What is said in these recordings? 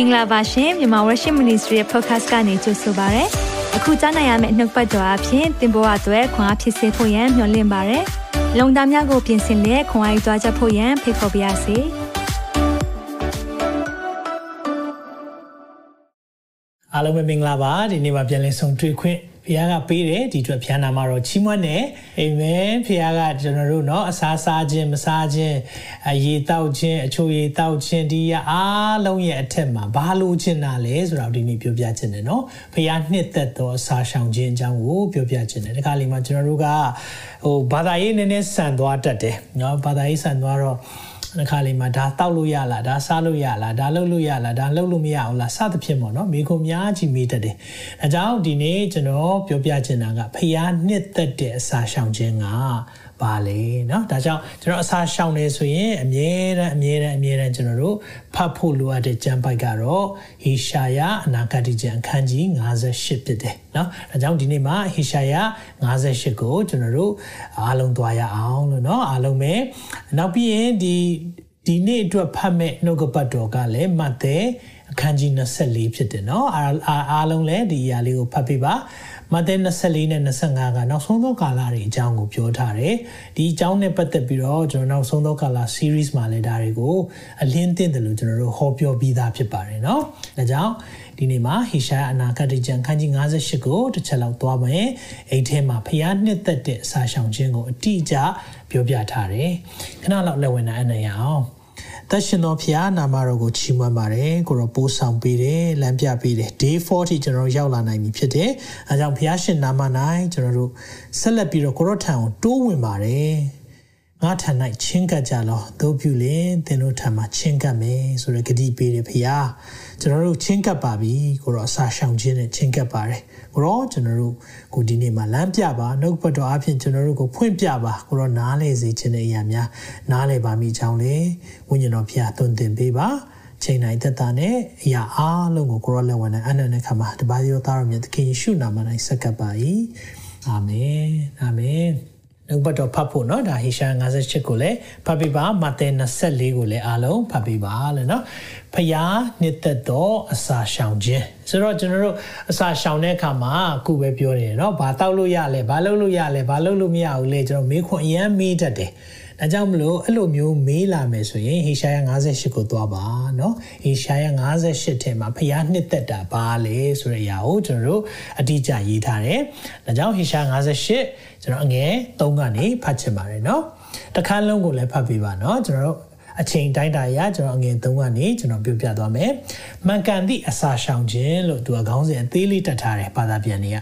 င်္ဂလာပါရှင်မြန်မာ Worship Ministry ရဲ့ podcast ကနေကြိုဆိုပါရစေ။အခုကြားနိုင်ရမယ့်နှုတ်ပတ်တော်အဖြစ်သင်ပေါ်အပ်ွယ်ခွန်အားဖြစ်စေဖို့ယံမျှဝင့်ပါရစေ။လုံတာများကိုပြင်ဆင်လက်ခွန်အားယူကြားချက်ဖို့ယံဖိတ်ခေါ်ပါရစေ။အားလုံးပဲမင်္ဂလာပါဒီနေ့မှာပြန်လည်ဆုံတွေ့ခွင့် ဖခင်ကပေးတယ်ဒီအတွက်ဖခင်နာမှာတော့ချီးမွမ်းတယ်အာမင်ဖခင်ကကျွန်တော်တို့เนาะအစားစားခြင်းမစားခြင်းအရေတောက်ခြင်းအချိုရေတောက်ခြင်းဒီအားလုံးရဲ့အထက်မှာဘာလို့ခြင်းတာလဲဆိုတော့ဒီနေ့ပြောပြခြင်းတယ်เนาะဖခင်နှစ်သက်သောအစာရှောင်ခြင်းအကြောင်းကိုပြောပြခြင်းတယ်ဒီခါလေးမှာကျွန်တော်တို့ကဟိုဘာသာရေးနည်းနည်းဆန်သွားတတ်တယ်เนาะဘာသာရေးဆန်သွားတော့ တစ်ခါလေးမှာဒါတောက်လို့ရလားဒါစားလို့ရလားဒါလှုပ်လို့ရလားဒါလှုပ်လို့မရအောင်လားစသဖြင့်ပေါ့နော်မိခုံများကြီးမိတတ်တယ်။အဲကြောင့်ဒီနေ့ကျွန်တော်ပြောပြချင်တာကဖျားနှစ်သက်တဲ့အစာရှောင်ခြင်းက ပါလေเนาะဒါကြောင့်ကျွန်တော်အစာရှောင်နေဆိုရင်အမြဲတမ်းအမြဲတမ်းအမြဲတမ်းကျွန်တော်တို့ဖတ်ဖို့လိုအပ်တဲ့ကျမ်းပိုက်ကတော့ဟေရှာယအနာဂတ်ကျမ်းအခန်းကြီး58ဖြစ်တယ်เนาะဒါကြောင့်ဒီနေ့မှာဟေရှာယ58ကိုကျွန်တော်တို့အားလုံးသွားရအောင်လို့เนาะအားလုံးပဲနောက်ပြီးရင်ဒီဒီနေ့အတွက်ဖတ်မဲ့နှုတ်ကပတ်တော်ကလည်းမတ်သဲအခန်းကြီး24ဖြစ်တယ်เนาะအားအားလုံးလည်းဒီအရာလေးကိုဖတ်ပြပါ မဿဲ24နဲ့25ကနောက်ဆုံးသောကာလတွေအကြောင်းကိုပြောထားတယ်။ဒီအကြောင်းနဲ့ပတ်သက်ပြီးတော့ကျွန်တော်နောက်ဆုံးသောကာလ series မှာလည်းဒါတွေကိုအလင်းတင်တယ်လို့ကျွန်တော်တို့ဟောပြောပြီးသားဖြစ်ပါတယ်เนาะ။ဒါကြောင့်ဒီနေ့မှာဟေရှာအနာဂတ်ကျမ်းခန်းကြီး58ကိုတစ်ချက်လောက်သွားမယ်။အဲ့ထဲမှာဖျားနှစ်သက်တဲ့အစာရှောင်ခြင်းကိုအတိအကျပြောပြထားတယ်။ခဏလောက်လက်ဝင်နိုင်အနေရအောင်။ သက်ရှင်သောဖျားနာမတော်ကိုချီးမွမ်းပါတယ်ကိုရောပိုးဆောင်ပေးတယ်လမ်းပြပေးတယ် day 40ကျွန်တော်တို့ရောက်လာနိုင်ပြီဖြစ်တယ်အဲကြောင့်ဖျားရှင်နာမ၌ကျွန်တော်တို့ဆက်လက်ပြီးတော့ကိုရောထံကိုတိုးဝင်ပါတယ်ငါထံ၌ချင်းကပ်ကြလောတို့ပြုလင်သင်တို့ထံမှာချင်းကပ်မယ်ဆိုရယ်ဂတိပေးတယ်ဖျားကျွန်တော်တို့ချင်းကပ်ပါပြီကိုရောအစာရှောင်ခြင်းနဲ့ချင်းကပ်ပါတယ် ကိုရောကျွန်တော်တို့ကိုဒီနေ့မှာလမ်းပြပါနှုတ်ပတ်တော်အဖြစ်ကျွန်တော်တို့ကိုဖွင့်ပြပါကိုရောနားလေစေခြင်းတဲ့အရာများနားလေပါမိကြောင်းလေဝိညာဉ်တော်ဖျားသွန်သင်ပေးပါချိန်နိုင်သက်တာနဲ့အရာအားလုံးကိုကိုရောလက်ဝင်နဲ့အနန္တနဲ့ခမှာတပါးရောသားတော်မြတ်သခင်ယေရှုနာမ၌ဆက်ကပ်ပါ၏အာမင်အာမင်နှုတ်ပတ်တော်ဖတ်ဖို့เนาะဒါဟေရှာ58ကိုလည်းဖတ်ပြပါမဿဲ24ကိုလည်းအားလုံးဖတ်ပြပါလို့เนาะ ဖျားနှစ်သက်သောအစာရှောင်ခြင်းဆိုတော့ကျွန်တော်တို့အစာရှောင်တဲ့အခါမှာအခုပဲပြောနေတယ်เนาะဘာတောက်လို့ရလဲဘာလုပ်လို့ရလဲဘာလုပ်လို့မရဘူးလေကျွန်တော်မေးခွန်းအရင်မေးတတ်တယ်ဒါကြောင့်မလို့အဲ့လိုမျိုးမေးလာမယ်ဆိုရင်ဟေရှာယ58ကိုသွားပါเนาะဟေရှာယ58ထဲမှာဖျားနှစ်သက်တာဘာလဲဆိုတဲ့အရာကိုကျွန်တော်တို့အတိအကျရေးထားတယ်ဒါကြောင့်ဟေရှာ58ကျွန်တော်အငယ်3ကနေဖတ်ချင်ပါတယ်เนาะတခါလုံးကိုလည်းဖတ်ပေးပါเนาะကျွန်တော်တို့ အချိန်တိုင်းတာရကျွန်တော်အငယ်3ကနေကျွန်တော်ပြောပြသွားမယ်မှန်ကန်သည့်အစာရှောင်ခြင်းလို့သူကခေါင်းစဉ်အသေးလေးတက်ထားတယ်ဘာသာပြန်နေရ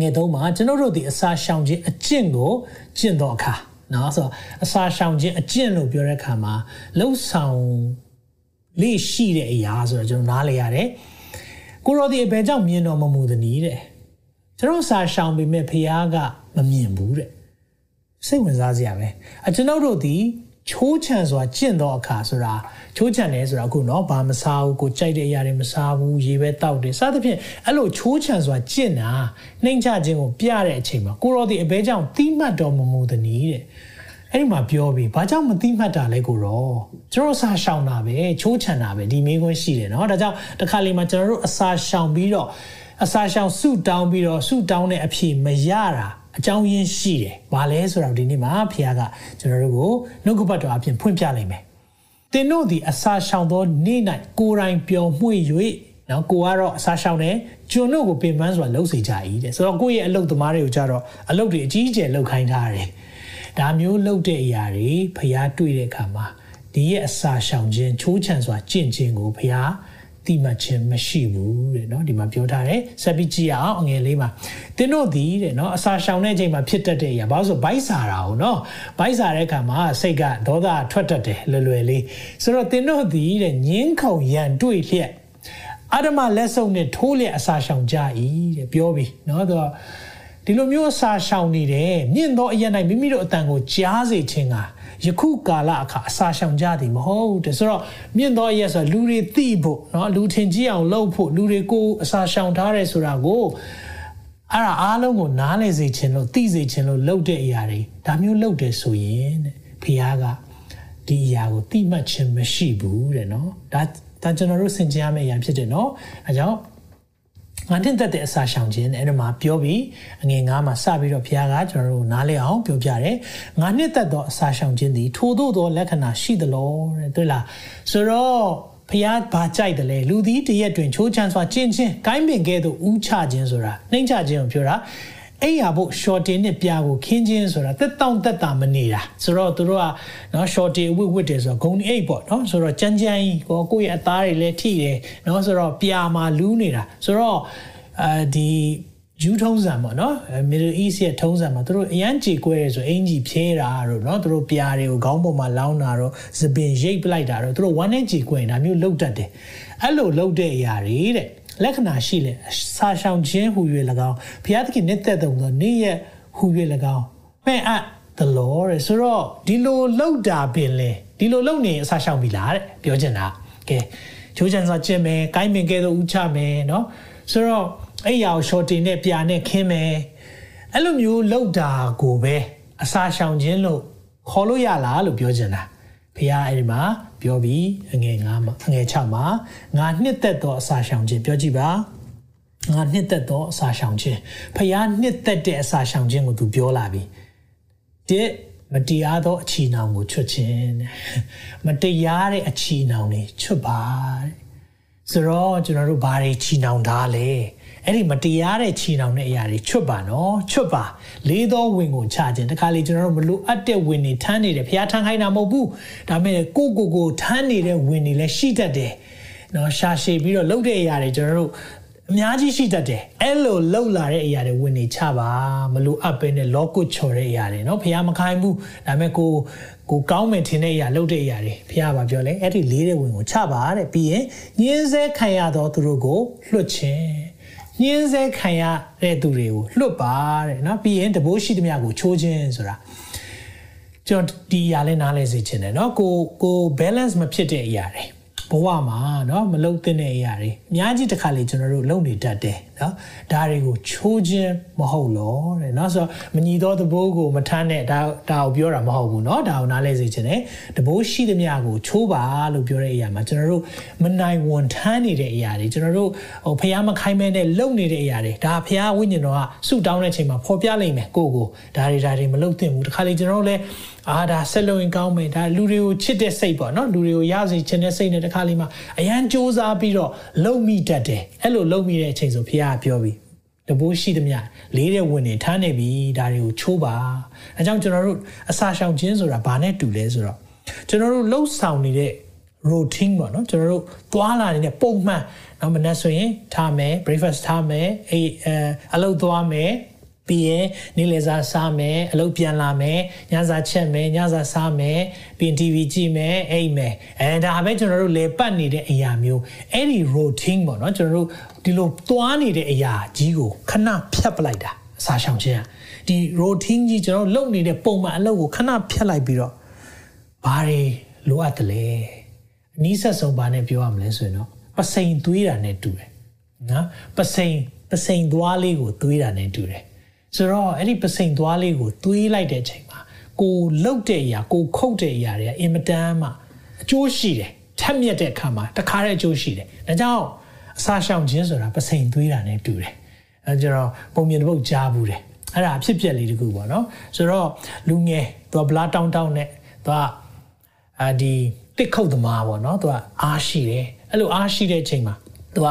ငယ်3မှာကျွန်တော်တို့ဒီအစာရှောင်ခြင်းအကျင့်ကိုကျင့်တော့အခါနော်ဆိုတော့အစာရှောင်ခြင်းအကျင့်လို့ပြောတဲ့အခါမှာလှုပ်ဆောင်လေးရှိတဲ့အရာဆိုတော့ကျွန်တော်နားလည်ရတယ်ကိုရောဒီအဘယ်ကြောင့်မြင်တော်မမူသနည်းတဲ့ကျွန်တော်စာရှောင်ပေမဲ့ဖះကမမြင်ဘူးတဲ့စိတ်ဝင်စားစရာပဲအကျွန်ုပ်တို့ဒီ ချိုးချံစွာကျင့်တော့အခါဆိုတာချိုးချံတယ်ဆိုတာအခုเนาะဘာမစားဘူးကိုကြိုက်တဲ့အရာတွေမစားဘူးရေပဲတောက်တယ်စသဖြင့်အဲ့လိုချိုးချံစွာကျင့်တာနှိမ့်ချခြင်းကိုပြတဲ့အချိန်မှာကိုရောဒီအဘဲကြောင့်တီးမှတ်တော်မမူသည်နည်းတဲ့အဲ့ဒီမှာပြောပြီးဘာကြောင့်မသိမှတ်တာလဲကိုရောကျွန်တော်စာရှောင်တာပဲချိုးချံတာပဲဒီမေးခွန်းရှိတယ်เนาะဒါကြောင့်တခါလေမှာကျွန်တော်တို့အစာရှောင်ပြီးတော့အစာရှောင်ဆုတောင်းပြီးတော့ဆုတောင်းတဲ့အဖြစ်မရတာ အကြောင်းရင်းရှိတယ်။ဘာလဲဆိုတော့ဒီနေ့မှာဖခင်ကကျွန်တော်တို့ကိုနှုတ်ကပတ်တော်အဖြစ်ဖွင့်ပြလိုက်မယ်။သင်တို့ဒီအစာရှောင်သောနေ့၌ကိုယ်တိုင်ပျော်မွေ့၍နော်ကိုကတော့အစာရှောင်တယ်ကျွန်တို့ကိုပင်ပန်းစွာလှုပ်စေကြ၏တဲ့ဆိုတော့ကိုယ့်ရဲ့အလုပ်သမားတွေကိုကြတော့အလုပ်တွေအကြီးအကျယ်လုပ်ခိုင်းထားတယ်။ဒါမျိုးလုပ်တဲ့အရာတွေဖခင်တွေ့တဲ့အခါမှာဒီရဲ့အစာရှောင်ခြင်းချိုးချံစွာကြင့်ခြင်းကိုဖခင် တိမှတ်ခြင်းမရှိဘူးတဲ့เนาะဒီမှာပြောထားတယ်ဆက်ပြီးကြည့်အောင်အငယ်လေးမှာတင်းတို့သည်တဲ့เนาะအစာရှောင်တဲ့အချိန်မှာဖြစ်တတ်တဲ့အရာဘာလို့ဆိုဘိုက်စာတာဟုတ်เนาะဘိုက်စာတဲ့အခါမှာစိတ်ကဒေါသထွက်တတ်တယ်လွယ်လွယ်လေးဆိုတော့တင်းတို့သည်တဲ့ညင်းခုန်ရန်တွေ့လျက်အာဓမလက်စုံနဲ့ထိုးလျက်အစာရှောင်ကြ၏တဲ့ပြောပြီးเนาะသူကဒီလိုမျိုးအစာရှောင်နေတယ်မြင့်သောအရက်၌မိမိတို့အတန်ကိုကြားစေခြင်းက ယခုကာလအခါအစာရှောင်ကြသည်မဟုတ်တဲ့ဆိုတော့မြင့်သောရက်ဆိုလူတွေသိဖို့เนาะလူထင်ကြီးအောင်လုပ်ဖို့လူတွေကိုအစာရှောင်ထားတယ်ဆိုတာကိုအဲ့ဒါအားလုံးကိုနားလည်စေခြင်းလို့သိစေခြင်းလို့လုပ်တဲ့အရာတွေဒါမျိုးလုပ်တယ်ဆိုရင်တဲ့ဖခင်ကဒီအရာကိုသိမှတ်ခြင်းမရှိဘူးတဲ့နော်ဒါ ဒါကျွန်တော်တို့ဆင်ခြင်ရမယ့်အရာဖြစ်တယ်နော်အဲကြောင့် ငါတင်သက်တဲ့အစာရှောင်ခြင်းအဲ့ဒါမှာပြောပြီးအငယ်ငါးမှာစပြီးတော့ဘုရားကကျွန်တော်တို့နားလည်အောင်ပြောပြတယ်ငါနှစ်သက်သောအစာရှောင်ခြင်းသည်ထို့သောသောလက္ခဏာရှိသလိုတဲ့တွေ့လားဆိုတော့ဖျားဘာကြိုက်တယ်လဲလူသည်တရက်တွင်ချိုးချမ်းစွာကျင့်ချင်းကိုင်းပင်ကဲ့သို့ဥချခြင်းဆိုတာနှိမ့်ချခြင်းကိုပြောတာ အဲ့ရဖို့ shorting နဲ့ပြာကိုခင်းခြင်းဆိုတာတက်တောင့်တက်တာမနေတာဆိုတော့သူတို့ကနော် shorting ဝစ်ဝစ်တယ်ဆိုတော့ဂုံအိတ်ပေါ့နော်ဆိုတော့ကြမ်းကြမ်းကြီးကိုကိုယ့်ရဲ့အသားတွေလည်းထိတယ်နော်ဆိုတော့ပြာမှာလူးနေတာဆိုတော့အဲဒီယူထုံးစံပေါ့နော် Middle East ရဲ့ထုံးစံမှာသူတို့အရန်ကြေကွဲတယ်ဆိုအင်ကြီးဖြဲတာတို့နော်သူတို့ပြားတွေကိုခေါင်းပေါ်မှာလောင်းတာတော့သပင်ရိတ်ပလိုက်တာတော့သူတို့ဝမ်းနဲ့ကြေကွဲနေတာမျိုးလှုပ်တတ်တယ်အဲ့လိုလှုပ်တဲ့အရာတွေတဲ့ လက္ခဏာရှိလေစာရှောင်ခြင်းဟူ၍၎င်းဘုရားသခင်နဲ့တက်တုံသောနေ့ရက်ဟူ၍၎င်းပဲ့အပ် the Lord ဆိုတော့ဒီလိုလှုပ်တာပင်လေဒီလိုလှုပ်နေအစာရှောင်ပြီလားတဲ့ပြောချင်တာကဲချိုးချမ်းစွာကျင့်မယ်ကိုင်းပင်ကဲသို့ဥချမယ်နော်ဆိုတော့အဲ့ရအောင် shorting နဲ့ပြာနဲ့ခင်းမယ်အဲ့လိုမျိုးလောက်တာကိုပဲအစာရှောင်ခြင်းလို့ခေါ်လို့ရလားလို့ပြောချင်တာ ဖခင်အဲ့ဒီမှာပြောပြီးအငယ်9မှာအငယ်6မှာငါနှစ်သက်သောအစာရှောင်ခြင်းပြောကြည့်ပါငါနှစ်သက်သောအစာရှောင်ခြင်းဖခင်နှစ်သက်တဲ့အစာရှောင်ခြင်းကိုသူပြောလာပြီတဲ့မတရားသောအချီနှောင်ကိုချွတ်ခြင်းမတရားတဲ့အချီနှောင်တွေချွတ်ပါတဲ့ဆိုတော့ကျွန်တော်တို့ဘာတွေချီနှောင်ထားလဲ အဲ့ဒီမတရားတဲ့ချီနှောင်တဲ့အရာတွေချွတ်ပါနော်ချွတ်ပါလေးသောဝင်ကိုချခြင်းတခါလေကျွန်တော်တို့မလို့အပ်တဲ့ဝင်တွေထမ်းနေတယ်ဖျားထမ်းခိုင်းတာမဟုတ်ဘူးဒါပေမဲ့ကိုကိုကိုထမ်းနေတဲ့ဝင်တွေလည်းရှိတတ်တယ်နော်ရှာရှည်ပြီးတော့လှုပ်တဲ့အရာတွေကျွန်တော်တို့အများကြီးရှိတတ်တယ်အဲ့လိုလှုပ်လာတဲ့အရာတွေဝင်နေချပါမလို့အပ်ပဲနဲ့လောကုတ်ချော်တဲ့အရာတွေเนาะဖះမခိုင်းဘူးဒါပေမဲ့ကိုကိုကောင်းမယ်ထင်တဲ့အရာလှုပ်တဲ့အရာတွေဖះပါပြောလဲအဲ့ဒီလေးတဲ့ဝင်ကိုချပါတဲ့ပြီးရင်ညင်းဆဲခံရသောသူတို့ကိုလွတ်ခြင်း ညင်းဆဲခံရတဲ့သူတွေကိုလွတ်ပါတဲ့เนาะပြီးရင်တဘိုးရှိသမျှကိုချိုးခြင်းဆိုတာကျွန်တော်ဒီအရာလေးနားလဲစေချင်တယ်เนาะကိုကို balance မဖြစ်တဲ့အရာတွေ ဘဝမှာเนาะမလုံတဲ့အရာတွေအများကြီးတစ်ခါလေကျွန်တော်တို့လုံနေတတ်တယ်เนาะဒါတွေကိုချိုးခြင်းမဟုတ်လို့တဲ့เนาะဆိုတော့မညီသောသဘောကိုမထမ်းနဲ့ဒါဒါကိုပြောတာမဟုတ်ဘူးเนาะဒါကိုနားလဲစေချင်တယ်တဘိုးရှိသမျှကိုချိုးပါလို့ပြောတဲ့အရာမှာကျွန်တော်တို့မနိုင်ဝန်ထမ်းနေတဲ့အရာတွေကျွန်တော်တို့ဟိုဖះမခိုင်းမဲနဲ့လုံနေတဲ့အရာတွေဒါဖះဝိညာဉ်တော်ကဆူတောင်းတဲ့အချိန်မှာဖော်ပြလိုက်မယ်ကိုကိုဒါတွေဒါတွေမလုံသင့်ဘူးတခါလေကျွန်တော်တို့လည်း အာဒါဆက်လို့ရင်ကောင်းမယ်ဒါလူတွေကိုချစ်တဲ့စိတ်ပေါ့နော်လူတွေကိုရစေချင်တဲ့စိတ်နဲ့တခါလေးမှာအရန်စူးစမ်းပြီးတော့လုံမိတတ်တယ်အဲ့လိုလုံမိတဲ့အချိန်ဆိုဖះကပြောပြီးတဘိုးရှိသမျှလေးတဲ့ဝင်နေထားနေပြီဒါတွေကိုချိုးပါအဲကြောင့်ကျွန်တော်တို့အစာရှောင်ခြင်းဆိုတာဘာနဲ့တူလဲဆိုတော့ကျွန်တော်တို့လှုပ်ဆောင်နေတဲ့ routine ပေါ့နော်ကျွန်တော်တို့သွားလာနေတဲ့ပုံမှန်နောက်မနေ့ဆိုရင်ထားမယ် breakfast ထားမယ်အဲအလုပ်သွားမယ် ပြီးရင်နေ့လယ်စာစားမယ်အလုပ်ပြန်လာမယ်ညစာချက်မယ်ညစာစားမယ်ပြီးရင် TV ကြည့်မယ်အိပ်မယ်အဲဒါပဲကျွန်တော်တို့လေပတ်နေတဲ့အရာမျိုးအဲ့ဒီ routine ပေါ့နော်ကျွန်တော်တို့ဒီလိုသွားနေတဲ့အရာကြီးကိုခဏဖြတ်ပလိုက်တာအစာရှောင်ခြင်းဒီ routine ကြီးကျွန်တော်လုပ်နေတဲ့ပုံမှန်အလုပ်ကိုခဏဖြတ်လိုက်ပြီးတော့ဘာတွေလိုအပ်တယ်လဲအနည်းဆက်ဆုံးဘာနဲ့ပြောရမလဲဆိုရင်တော့ပစိန်သွေးတာနဲ့တူတယ်နော်ပစိန်ပစိန်သွားလေးကိုသွေးတာနဲ့တူတယ် ဆိုတော့အဲ့ဒီပစိန်သွားလေးကိုသွေးလိုက်တဲ့အချိန်မှာကိုလှုပ်တဲ့အရာကိုခုတ်တဲ့အရာတွေကအင်မတန်မှအကျိုးရှိတယ်ထက်မြက်တဲ့အခါမှာတခါတည်းအကျိုးရှိတယ်ဒါကြောင့်အစာရှောင်ခြင်းဆိုတာပစိန်သွေးတာနဲ့တူတယ်အဲကျတော့ပုံမြင်တစ်ပုတ်ကြားဘူးတယ်အဲ့ဒါအဖြစ်ပြက်လေးတခုပေါ့နော်ဆိုတော့လူငယ်သူကဘလားတောင်းတောင်းနဲ့သူကအာဒီတစ်ခုတ်သမားပေါ့နော်သူကအားရှိတယ်အဲ့လိုအားရှိတဲ့အချိန်မှာသူက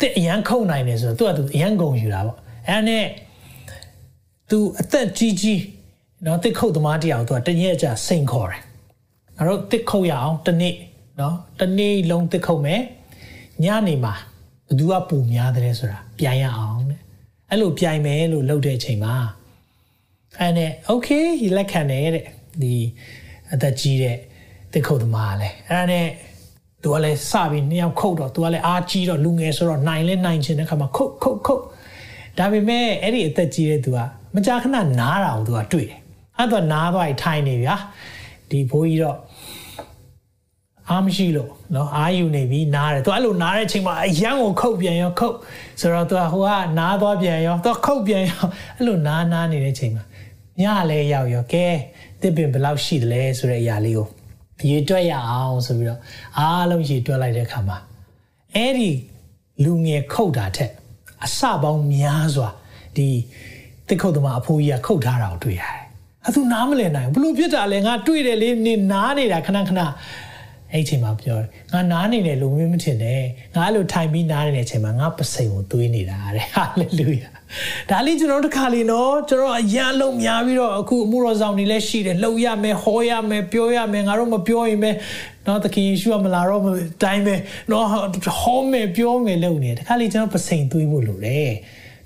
တစ်အရန်ခုတ်နိုင်တယ်ဆိုတော့သူကသူအရန်ဂုံယူတာပေါ့အဲ့ဒါနဲ့ သူအသက်ကြီးကြီးနော်တစ်ခုတ်သမားတယောက်သူကတညက်ကြစိန်ခေါ်တယ်ငါတို့တစ်ခုတ်ရအောင်တနေ့နော်တနေ့လုံးတစ်ခုတ်မယ်ညနေမှာဘသူကပူများတယ်ဆိုတာပြန်ရအောင်တဲ့အဲ့လိုပြိုင်မယ်လို့လုပ်တဲ့အချိန်မှာအဲ့နဲ့ okay လက်ခံတယ်တဲ့ဒီအသက်ကြီးတဲ့တစ်ခုတ်သမားလဲအဲ့ဒါနဲ့သူကလည်းစပြီးနှစ်ယောက်ခုတ်တော့သူကလည်းအားကြီးတော့လူငယ်ဆိုတော့နိုင်လဲနိုင်ချင်တဲ့ခါမှာခုတ်ခုတ်ခုတ်ဒါပေမဲ့အဲ့ဒီအသက်ကြီးတဲ့သူက မကြာခဏနားတာကိုသူကတွေ့တယ်အဲ့တော့နားသွားပြီးထိုင်နေဗျာဒီဘိုးကြီးတော့အားမရှိလို့เนาะအာယူနေပြီနားတယ်သူအဲ့လိုနားတဲ့အချိန်မှာအရန်ကိုခုတ်ပြန်ရောခုတ်ဆိုတော့သူကဟိုကနားသွားပြန်ရောသူကခုတ်ပြန်ရောအဲ့လိုနားနားနေတဲ့အချိန်မှာညလည်းရောက်ရောကဲတစ်ပင်ဘယ်လောက်ရှိတယ်လဲဆိုတဲ့အရာလေးကိုဖ ရေတွက်ရအောင်ဆိုပြီးတော့အားလုံးရေတွက်လိုက်တဲ့အခါမှာအဲ့ဒီလူငယ်ခုတ်တာထက်အစပေါင်းများစွာဒီ တစ်ခုတ်သမားအဖိုးကြီးကခုတ်ထားတာကိုတွေ့ရတယ်။အဲသူနားမလည်နိုင်ဘူးဘလို့ဖြစ်တာလဲငါတွေ့တယ်လေနေနားနေတာခဏခဏအဲ့ချိန်မှာပြောတယ်ငါနားနေတယ်လို့မင်းမထင်နဲ့ငါအဲ့လိုထိုင်ပြီးနားနေတဲ့အချိန်မှာငါပစိန်ကိုသွေးနေတာတဲ့ဟာလေလုယာဒါလေးကျွန်တော်တို့တစ်ခါလေးနော်ကျွန်တော်အရန်လုံးများပြီးတော့အခုအမှုတော်ဆောင်တွေလည်းရှိတယ်လှုပ်ရမယ်ဟောရမယ်ပြောရမယ်ငါတို့မပြောရင်ပဲနော်သခင်ယေရှုကမလာတော့တိုင်းပဲနော်ဟောမယ်ပြောမယ်လုပ်နေတယ်တစ်ခါလေးကျွန်တော်ပစိန်သွေးဖို့လိုတယ်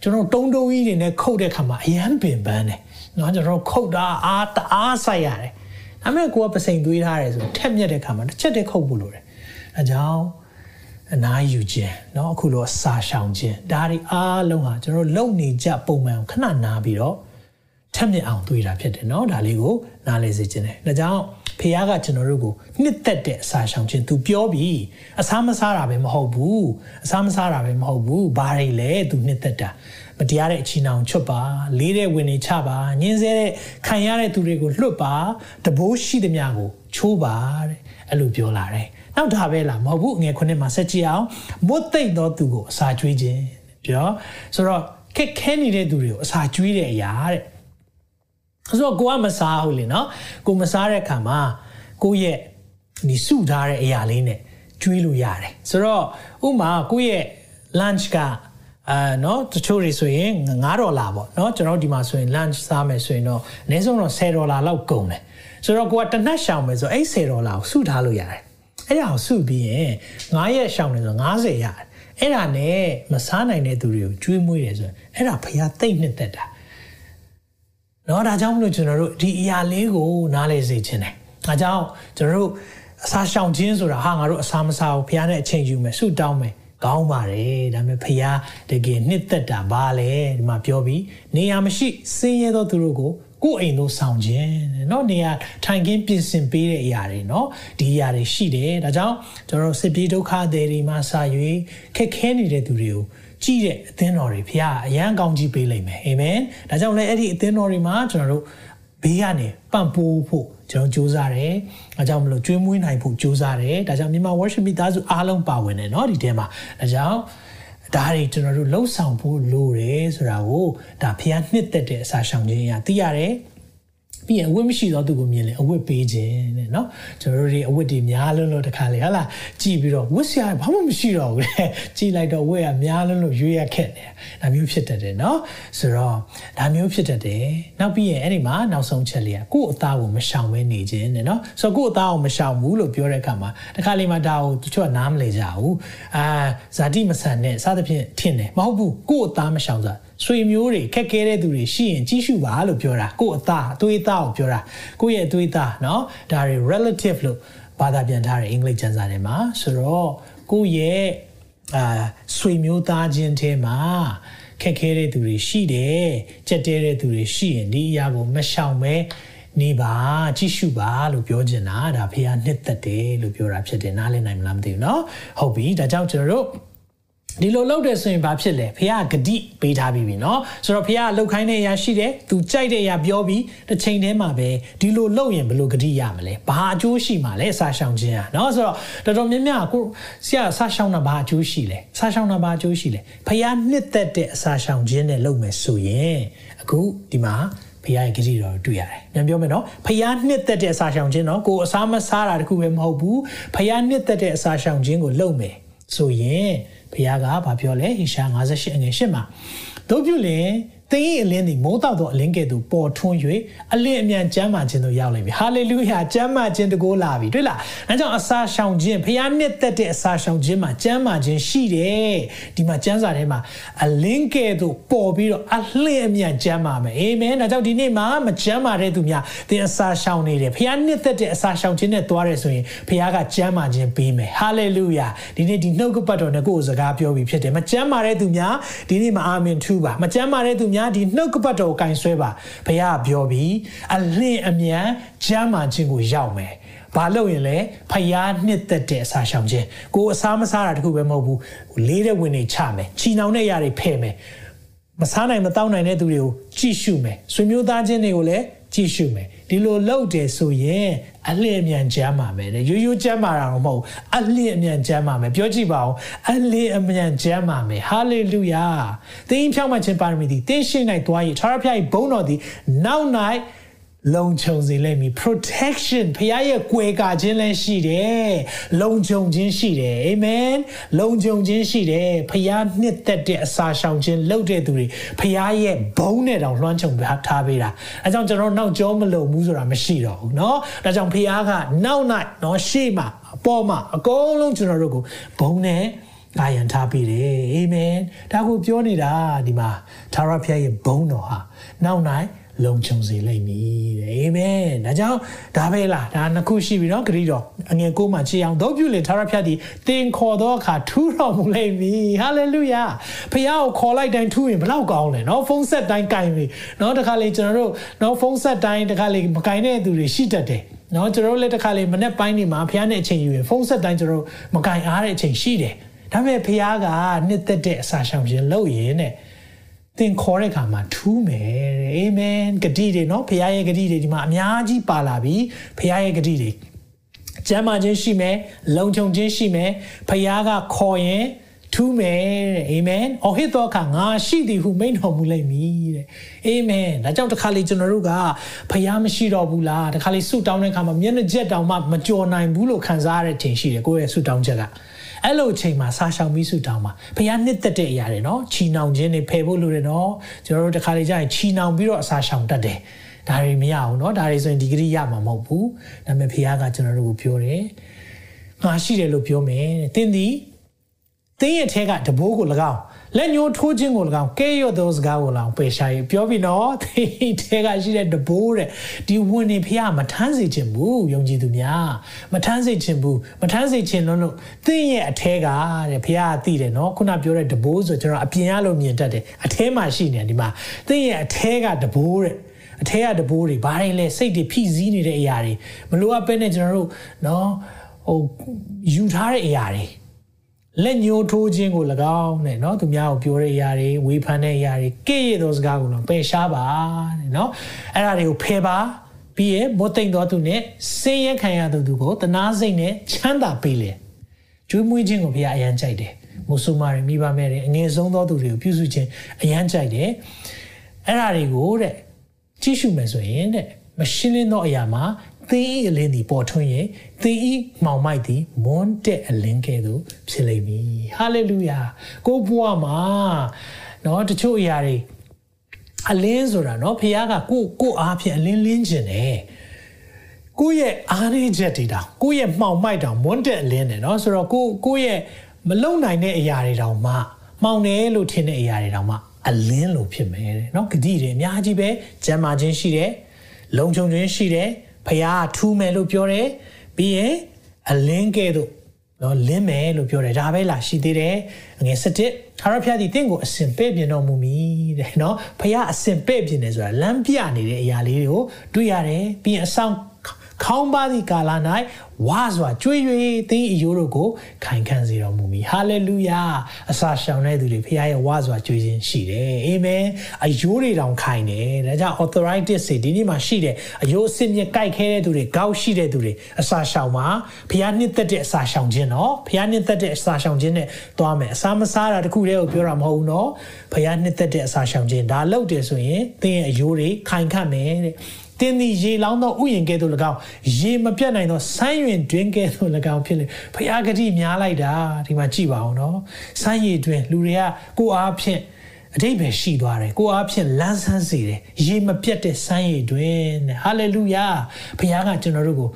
ကျွန်တော်တုံးတုံးကြီးတွေနဲ့ခုတ်တဲ့ခါမှာအရန်ပင်ပန်းတယ်နော်ကျွန်တော်ခုတ်တာအားတအားဆိုင်ရတယ်ဒါပေမဲ့ကိုကပစိန်သွေးထားတယ်ဆိုထက်မြက်တဲ့ခါမှာတစ်ချက်တည်းခုတ်ဖို့လိုတယ်အဲကြောင့်အနာယူခြင်းเนาะအခုလိုအစာရှောင်ခြင်းဒါတွေအားလုံးဟာကျွန်တော်လုံနေကြပုံမှန်ခဏနားပြီးတော့ထက်မြက်အောင်တွေးတာဖြစ်တယ်เนาะဒါလေးကိုနားလေစေခြင်းတယ်ဒါကြောင့် ဖခင်ကကျွန်တော်တို့ကိုနှစ်သက်တဲ့အစာရှောင်ခြင်းသူပြောပြီးအစာမစားတာပဲမဟုတ်ဘူးအစာမစားတာပဲမဟုတ်ဘူးဘာတွေလဲသူနှစ်သက်တာမတရားတဲ့အချီနှောင်ချွတ်ပါလေးတဲ့ဝင်နေချပါညင်းဆဲတဲ့ခံရတဲ့သူတွေကိုလွတ်ပါတဘိုးရှိသမျှကိုချိုးပါတဲ့အဲ့လိုပြောလာတယ်နောက်ဒါပဲလားမဟုတ်ဘူးငယ်ခုနှစ်မှာဆက်ကြည့်အောင်မွတ်သိမ့်သောသူကိုအစာကျွေးခြင်းပြောဆိုတော့ခက်ခဲနေတဲ့သူတွေကိုအစာကျွေးတဲ့အရာတဲ့ ဆိုတော့ကိုကမစားဟုတ်လေနော်ကိုမစားတဲ့ခါမှာကိုရဲ့ဒီစုထားတဲ့အရာလေးနဲ့ကျွေးလို့ရတယ်ဆိုတော့ဥမာကိုရဲ့ lunch ကအာနော်တချို့တွေဆိုရင်9ဒေါ်လာပေါ့နော်ကျွန်တော်ဒီမှာဆိုရင် lunch စားမယ်ဆိုရင်တော့အနည်းဆုံးတော့10ဒေါ်လာလောက်ကုန်တယ်ဆိုတော့ကိုကတစ်နက်ရှောင်မယ်ဆိုအဲ့10ဒေါ်လာကိုစုထားလို့ရတယ်အဲ့ဒါကိုစုပြီးရင်9ရက်ရှောင်တယ်ဆို90ရတယ်အဲ့ဒါနဲ့မစားနိုင်တဲ့သူတွေကိုကျွေးမွေးတယ်ဆိုရင်အဲ့ဒါဖះသိမ့်နှစ်သက်တာ เนาะဒါကြောင့်မလို့ကျွန်တော်တို့ဒီအရာလေးကိုနားလည်စေချင်တယ်ဒါကြောင့်ကျွန်တော်တို့အစာရှောင်ခြင်းဆိုတာဟာငါတို့အစာမစားဘူးဖရားနဲ့အချိန်ယူမယ်ဆုတောင်းမယ်ကောင်းပါတယ်ဒါပေမဲ့ဖရားတကယ်နှစ်သက်တာဘာလဲဒီမှာပြောပြီးနေရာမရှိစင်းရဲသောသူတို့ကိုကိုယ်အိမ်တို့ဆောင်ခြင်းเนาะနေရာထိုင်ခင်းပြင်ဆင်ပေးတဲ့အရာတွေเนาะဒီအရာတွေရှိတယ်ဒါကြောင့်ကျွန်တော်စစ်ပြေးဒုက္ခတွေတွေမှာစာရွေးခက်ခဲနေတဲ့သူတွေကို ကြည့်တဲ့အသင်းတော်တွေဖရားအရန်ကောင်းကြီးပေးလိမ့်မယ်အာမင်ဒါကြောင့်လည်းအဲ့ဒီအသင်းတော်တွေမှာကျွန်တော်တို့ဘေးကနေပံ့ပိုးဖို့ကျွန်တော်စူးစမ်းတယ်။အဲကြောင့်မလို့ကျွေးမွေးနိုင်ဖို့စူးစမ်းတယ်။ဒါကြောင့်မြန်မာ worship မိသားစုအားလုံးပါဝင်တယ်เนาะဒီထဲမှာ။ဒါကြောင့်ဒါတွေကျွန်တော်တို့လှုပ်ဆောင်ဖို့လိုတယ်ဆိုတာကိုဒါဖះနှစ်သက်တဲ့အစာရှောင်ခြင်းအရာသိရတယ်။ ပြီးရင်အဝတ်မရှိတော့သူ့ကိုမြင်လေအဝတ်ပေးခြင်းတဲ့နော်ကျွန်တော်တို့ဒီအဝတ်တွေများလွန်းလို့တခါလေဟာလာကြည်ပြီးတော့ဝတ်စရာဘာမှမရှိတော့ဘူးလေကြည်လိုက်တော့ဝတ်ရများလွန်းလို့ရွေးရခက်တယ်ဒါမျိုးဖြစ်တတ်တယ်နော်ဆိုတော့ဒါမျိုးဖြစ်တတ်တယ်နောက်ပြီးရင်အဲ့ဒီမှာနောက်ဆုံးချက်လေးကကိုယ့်အသားကိုမရှောင်မဲနေခြင်းတဲ့နော်ဆိုတော့ကိုယ့်အသားကိုမရှောင်ဘူးလို့ပြောတဲ့အခါမှာတခါလေမှဒါကိုသူချို့ကနားမလည်ကြဘူးအာဇာတိမဆန်နဲ့စသဖြင့်ထင်တယ်မဟုတ်ဘူးကိုယ့်အသားမရှောင်စား ဆွေမျိုးတွေခက်ခဲတဲ့သူတွေရှိရင်ကြီးစုပါလို့ပြောတာကိုယ့်အသားအသွေးသားကိုပြောတာကိုယ့်ရဲ့အသွေးသားเนาะဒါတွေ relative လို့ဘာသာပြန်ထားတယ်အင်္ဂလိပ်ကျမ်းစာထဲမှာဆိုတော့ကိုယ့်ရဲ့အာဆွေမျိုးသားချင်းထဲမှာခက်ခဲတဲ့သူတွေရှိတယ်ကြက်တဲတဲ့သူတွေရှိရင်ဒီအရာကိုမရှောင်ပဲနေပါကြည့်ရှုပါလို့ပြောချင်တာဒါဖေဟာနှစ်သက်တယ်လို့ပြောတာဖြစ်တယ်နားလည်နိုင်မလားမသိဘူးเนาะဟုတ်ပြီဒါကြောင့်ကျွန်တော်တို့ ဒီလိုလုပ်တယ်ဆိုရင်ဘာဖြစ်လဲဖះဂတိပေးထားပြီးပြီเนาะဆိုတော့ဖះလှုပ်ခိုင်းတဲ့အရာရှိတယ်သူကြိုက်တဲ့အရာပြောပြီးတစ်ချိန်တည်းမှာပဲဒီလိုလုပ်ရင်ဘယ်လိုဂတိရမလဲဘာအကျိုးရှိမှာလဲစာရှောင်ခြင်းอ่ะเนาะဆိုတော့တော်တော်များများကိုဆရာစာရှောင်တာဘာအကျိုးရှိလဲစာရှောင်တာဘာအကျိုးရှိလဲဖះနှစ်သက်တဲ့အစာရှောင်ခြင်းနဲ့လုပ်မယ်ဆိုရင်အခုဒီမှာဖရားရဲ့ဂတိတော်တွေ့ရတယ်။ပြန်ပြောမယ်နော်။ဖရားနှစ်သက်တဲ့အစာရှောင်ခြင်းနော်ကိုအစာမစားတာတခုပဲမဟုတ်ဘူး။ဖရားနှစ်သက်တဲ့အစာရှောင်ခြင်းကိုလုပ်မယ် ဆိုရင်ဘုရားကဘာပြောလဲဟေရှာ58အငယ်8မှာတို့ပြုလင် သင်၏အလင်းသည်မိုးတောက်သောအလင်းကဲ့သို့ပေါ်ထွန်း၍အလင်းအမြန်ကျမ်းမာခြင်းသို့ရောက်လိမ့်မည်ဟာလေလုယာကျမ်းမာခြင်းတကိုးလာပြီတွေ့လားအဲကြောင့်အစာရှောင်ခြင်းဖခင်နှစ်သက်တဲ့အစာရှောင်ခြင်းမှာကျမ်းမာခြင်းရှိတယ်ဒီမှာကျမ်းစာထဲမှာအလင်းကဲ့သို့ပေါ်ပြီးတော့အလင်းအမြန်ကျမ်းမာမယ်အာမင်ဒါကြောင့်ဒီနေ့မှာမကျမ်းမာတဲ့သူများသင်အစာရှောင်နေတယ်ဖခင်နှစ်သက်တဲ့အစာရှောင်ခြင်းနဲ့သွားတယ်ဆိုရင်ဖခင်ကကျမ်းမာခြင်းပေးမယ်ဟာလေလုယာဒီနေ့ဒီနှုတ်ကပတ်တော်နဲ့ကိုယ်စကားပြောပြီးဖြစ်တယ်မကျမ်းမာတဲ့သူများဒီနေ့မှာအာမင်ထူပါမကျမ်းမာတဲ့သူများဒီနှုတ်ကပတ်တော်ကိုကင်ဆွဲပါဘုရားပြောပြီးအလင်းအမြန်ကျမ်းမာခြင်းကိုရောက်မယ်ဘာလို့ရင်လဲဖျားနှစ်သက်တဲ့အစာရှောင်ခြင်းကိုအစားမစားတာတခုပဲမဟုတ်ဘူးလေးတဲ့ဝင်နေချမယ်ချီနှောင်တဲ့ຢာတွေဖဲ့မယ်မစားနိုင်မတောင်းနိုင်တဲ့သူတွေကိုကြည့်ရှုမယ်ဆွေမျိုးသားချင်းတွေကိုလည်းကြည့်ရှုမယ် ဒီလိုလုပ်တယ်ဆိုရင်အလျင်အမြန်ကျမ်းပါမယ်တဲ့ရိုးရိုးကျမ်းပါတာတော့မဟုတ်အလျင်အမြန်ကျမ်းပါမယ်ပြောကြည့်ပါဦးအလျင်အမြန်ကျမ်းပါမယ်ဟာလေလုယာသင်ဖြောင့်မခြင်းပါရမီသည်သင်ရှိ၌သွား၍ထာဝရဘုရား၏ဘုန်းတော်သည်နောက်၌ လုံခြုံစေလိမ့်မည် protection ဖခင်ရဲ့ကွယ်ကာခြင်းလည်းရှိတယ်လုံခြုံခြင်းရှိတယ်အာမင်လုံခြုံခြင်းရှိတယ်ဖခင်နှစ်သက်တဲ့အစာရှောင်ခြင်းလုပ်တဲ့သူတွေဖခင်ရဲ့ဘုန်းနဲ့တောင်လွှမ်းခြုံထားပေးတာအဲကြောင့်ကျွန်တော်နောက်ကျောမလုံဘူးဆိုတာမရှိတော့ဘူးเนาะဒါကြောင့်ဖခင်ကနောက်၌เนาะရှေ့မှာအပေါ်မှာအကုန်လုံးကျွန်တော်တို့ကိုဘုန်းနဲ့ကာယံထားပေးတယ်အာမင်ဒါကိုပြောနေတာဒီမှာသာရဖျားရဲ့ဘုန်းတော်ဟာနောက်၌ လုံခြုံစေလိမ့်မည်တဲ့အာမင်ဒါကြောင့်ဒါပဲလားဒါနှစ်ခုရှိပြီနော်ဂရီတော်အငယ်ကိုမှချီအောင်တို့ပြုလင်ထာရဖြတ်သည်တင်ခေါ်သောအခါထူးတော်မူလိမ့်မည်ဟာလေလုယာဖခင်ကိုခေါ်လိုက်တိုင်းထူးရင်ဘလောက်ကောင်းလဲနော်ဖုန်းဆက်တိုင်းကင်ပြီနော်တခါလေကျွန်တော်တို့နော်ဖုန်းဆက်တိုင်းတခါလေမကင်တဲ့သူတွေရှိတတ်တယ်နော်ကျွန်တော်လည်းတစ်ခါလေမနေ့ပိုင်းနေမှာဖះနဲ့အချိန်ယူရင်ဖုန်းဆက်တိုင်းကျွန်တော်မကင်အားတဲ့အချိန်ရှိတယ်ဒါပေမဲ့ဖះကနှစ်သက်တဲ့အစာရှောင်ခြင်းလုပ်ရင်တဲ့ သင်ခေါ်တဲ့အခါမှာထူးမယ်တဲ့အာမင်ဂတိတွေနော်ဖခင်ရဲ့ဂတိတွေဒီမှာအများကြီးပါလာပြီဖခင်ရဲ့ဂတိတွေကျမ်းမာခြင်းရှိမယ်လုံခြုံခြင်းရှိမယ်ဖခင်ကခေါ်ရင်ထူးမယ်တဲ့အာမင်အော်ဟစ်တော့ခါငါရှိသည်ဟုမိန့်တော်မူလိမ့်မည်တဲ့အာမင်ဒါကြောင့်တခါလေကျွန်တော်တို့ကဖခင်မရှိတော့ဘူးလားတခါလေဆုတောင်းတဲ့ခါမှာမျက်နှာကျက်တောင်မှမကြော်နိုင်ဘူးလို့ခံစားရတဲ့ချိန်ရှိတယ်ကိုယ့်ရဲ့ဆုတောင်းချက်က အဲ့လိုအချိန်မှာစာရှောင်ပြီးစုတောင်းပါဖခင်နှစ်သက်တဲ့အရာတွေနော်ချီနှောင်ခြင်းတွေဖယ်ဖို့လိုတယ်နော်ကျွန်တော်တို့တခါလေကြာရင်ချီနှောင်ပြီးတော့အစာရှောင်တတ်တယ်ဒါတွေမရအောင်နော်ဒါတွေဆိုရင်ဒီဂရိရမှာမဟုတ်ဘူးဒါပေမဲ့ဖခင်ကကျွန်တော်တို့ကိုပြောတယ်ငါရှိတယ်လို့ပြောမယ်တဲ့သင်သည်သင်ရဲ့အထက်ကတဘိုးကို၎င်း လက်ညှိုးထိုးခြင်းကို၎င်းကဲရော့သောစကားကို၎င်းပယ်ရှားရပြောပြီးတော့သင်ထဲကရှိတဲ့တဘိုးတဲ့ဒီဝင်နေဖះမထမ်းစေခြင်းဘူးယုံကြည်သူများမထမ်းစေခြင်းဘူးမထမ်းစေခြင်းလို့လို့သင်ရဲ့အထဲကတဲ့ဖះကသိတယ်နော်ခုနပြောတဲ့တဘိုးဆိုကျွန်တော်အပြင်ရလို့မြင်တတ်တယ်အထဲမှာရှိနေဒီမှာသင်ရဲ့အထဲကတဘိုးတဲ့အထဲကတဘိုးတွေဘာတွေလဲစိတ်တွေဖိစီးနေတဲ့အရာတွေမလိုအပ်ပဲနဲ့ကျွန်တော်တို့နော်ဟိုယူထားတဲ့အရာတွေ လက်ညှိုးထိုးခြင်းကို၎င်းတဲ့เนาะသူများကိုပြောတဲ့အရာတွေဝေဖန်တဲ့အရာတွေကဲ့ရဲ့သောစကားကိုတော့ပယ်ရှားပါတဲ့เนาะအဲ့ဒါတွေကိုဖယ်ပါပြီးရမသိမ့်တော်သူနဲ့ဆင်းရဲခံရသူသူကိုတနာစိတ်နဲ့ချမ်းသာပေးလေကျွေးမွေးခြင်းကိုဘုရားအယံကြိုက်တယ်မုဆုမာတွေမိဘမဲ့တွေအငယ်ဆုံးသောသူတွေကိုပြုစုခြင်းအယံကြိုက်တယ်အဲ့ဒါတွေကိုတဲ့ကြည့်ရှုမယ်ဆိုရင်တဲ့မရှင်းလင်းသောအရာမှာ သင်၏အလင်းသည်ပေါ်ထွန်းရင်သင်၏မောင်မိုက်သည်မွန်းတဲ့အလင်းကဲ့သို့ဖြစ်လိမ့်မည်ဟာလေလုယာကိုဘွားမှာเนาะတချို့အရာတွေအလင်းဆိုတာเนาะဖခင်ကကိုကိုအားဖြင့်အလင်းလင်းခြင်းတယ်ကိုယ့်ရဲ့အားရင်းချက်တွေတောင်ကိုယ့်ရဲ့မှောင်မိုက်တောင်မွန်းတဲ့အလင်းတယ်เนาะဆိုတော့ကိုကိုယ့်ရဲ့မလုံနိုင်တဲ့အရာတွေတောင်မှမှောင်တယ်လို့ထင်တဲ့အရာတွေတောင်မှအလင်းလို့ဖြစ်မယ်တဲ့เนาะဂတိတွေအများကြီးပဲကျမ်းမာခြင်းရှိတယ်လုံခြုံခြင်းရှိတယ် ဖះထူးမယ်လို့ပြောတယ်ပြီးရင်အလင်းကဲ့သို့နော်လင်းမယ်လို့ပြောတယ်ဒါပဲလားရှိသေးတယ်ငယ်7ထာဝရဘုရားဒီတင့်ကိုအစင်ပဲ့ပြင်တော်မူမည်တဲ့နော်ဖះအစင်ပဲ့ပြင်တယ်ဆိုတာလမ်းပြနေတဲ့အရာလေးတွေကိုတွေ့ရတယ်ပြီးရင်အဆောင် ခေါင်းပါးသည့်ကာလ၌ဝါစွာကြွေး၍သင်အယိုးတို့ကိုခိုင်ခံစေတော်မူမည်ဟာလေလုယာအစာရှောင်တဲ့သူတွေဖခင်ရဲ့ဝါစွာကြွေးခြင်းရှိတယ်အာမင်အယိုးတွေတောင်ခိုင်တယ်ဒါကြောင့် arthritis တွေဒီနေ့မှာရှိတယ်အယိုးအစစ်မြစ်ကြိုက်ခဲတဲ့သူတွေဂေါက်ရှိတဲ့သူတွေအစာရှောင်မှာဖခင်နှစ်သက်တဲ့အစာရှောင်ခြင်းနော်ဖခင်နှစ်သက်တဲ့အစာရှောင်ခြင်းနဲ့သွားမယ်အစာမစားတာတခုတည်းကိုပြောတာမဟုတ်ဘူးနော်ဖခင်နှစ်သက်တဲ့အစာရှောင်ခြင်းဒါလုပ်တယ်ဆိုရင်သင်ရဲ့အယိုးတွေခိုင်ခတ်မယ်တဲ့ တင်းသည်ရေလောင်းသောဥယျာဉ်ကဲ့သို့၎င်းရေမပြတ်နိုင်သောဆိုင်းရွင်တွင်ကဲ့သို့၎င်းဖြစ်လေဖျားဂတိများလိုက်တာဒီမှာကြည့်ပါအောင်နော်ဆိုင်းရည်တွင်လူတွေကကိုအားဖြင့်အတိတ်ပဲရှိသွားတယ်ကိုအားဖြင့်လန်းဆန်းစေတယ်ရေမပြတ်တဲ့ဆိုင်းရည်တွင်ဟာလေလုယာဖျားကကျွန်တော်တို့ကို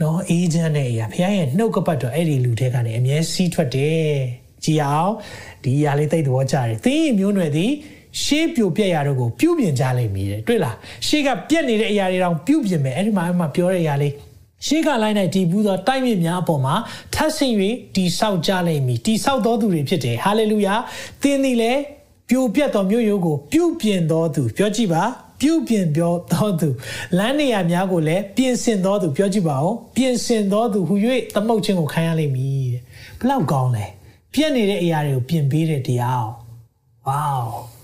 နော်အေးချမ်းတဲ့အရာဖျားရဲ့နှုတ်ကပတ်တော်အဲ့ဒီလူတွေကနေအမြဲစီးထွက်တယ်ကြည်အောင်ဒီအရာလေးသိတဲ့ဘောကြတယ်သင်မျိုးနွယ်သည် ရှေးပြိုပြက်ရာတို့ကိုပြုပြင်ကြလိမ့်မည်တဲ့တွေ့လားရှေးကပြက်နေတဲ့အရာတွေတောင်ပြုပြင်မယ်အဲ့ဒီမှာအမှပြောတဲ့အရာလေးရှေးကလိုင်း၌တည်ဘူးသောတိုက်မြစ်များအပေါ်မှာထပ်ဆင့်၍တည်ဆောက်ကြလိမ့်မည်တည်ဆောက်တော်သူတွေဖြစ်တယ်ဟာလေလုယာသင်သည်လည်းပြိုပြက်သောမြို့ရိုးကိုပြုပြင်တော်သူပြောကြည့်ပါပြုပြင်ပြောတော်သူလမ်းနေရာများကိုလည်းပြင်ဆင်တော်သူပြောကြည့်ပါဦးပြင်ဆင်တော်သူဟူ၍သမုတ်ခြင်းကိုခံရလိမ့်မည်တဲ့ဘလောက်ကောင်းလဲပြက်နေတဲ့အရာတွေကိုပြင်ပေးတဲ့တရားဝေါ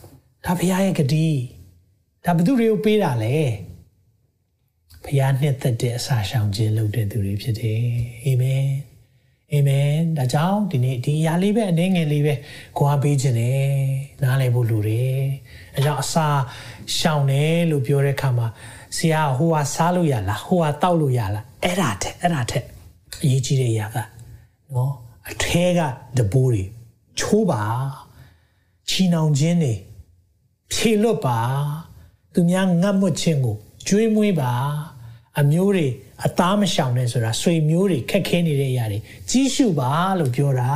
ဒါဘုရားရဲ့ဂတိဒါဘသူတွေကိုပေးတာလဲဘုရားနှစ်သက်တဲ့အစာရှောင်ခြင်းလုပ်တဲ့သူတွေဖြစ်တယ်အာမင်အာမင်ဒါကြောင့်ဒီနေ့ဒီအရာလေးပဲအနေငယ်လေးပဲကိုအားပေးခြင်းနဲ့နားလည်ဖို့လိုတယ်အဲကြောင့်အစာရှောင်တယ်လို့ပြောတဲ့အခါမှာဆရာဟိုဟာစားလို့ရလားဟိုဟာတောက်လို့ရလားအဲ့ဒါတဲ့အဲ့ဒါတဲ့အရေးကြီးတဲ့အရာကနော်အထဲကတဘိုးတွေချိုးပါချီနှောင်ခြင်းတွေ ဖြေလွတ်ပါသူများငတ်မွတ်ခြင်းကိုကျွေးမွေးပါအမျိုးတွေအသားမရှောင်နဲ့ဆိုတာဆွေမျိုးတွေခက်ခဲနေတဲ့အရာတွေကြီးစုပါလို့ပြောတာ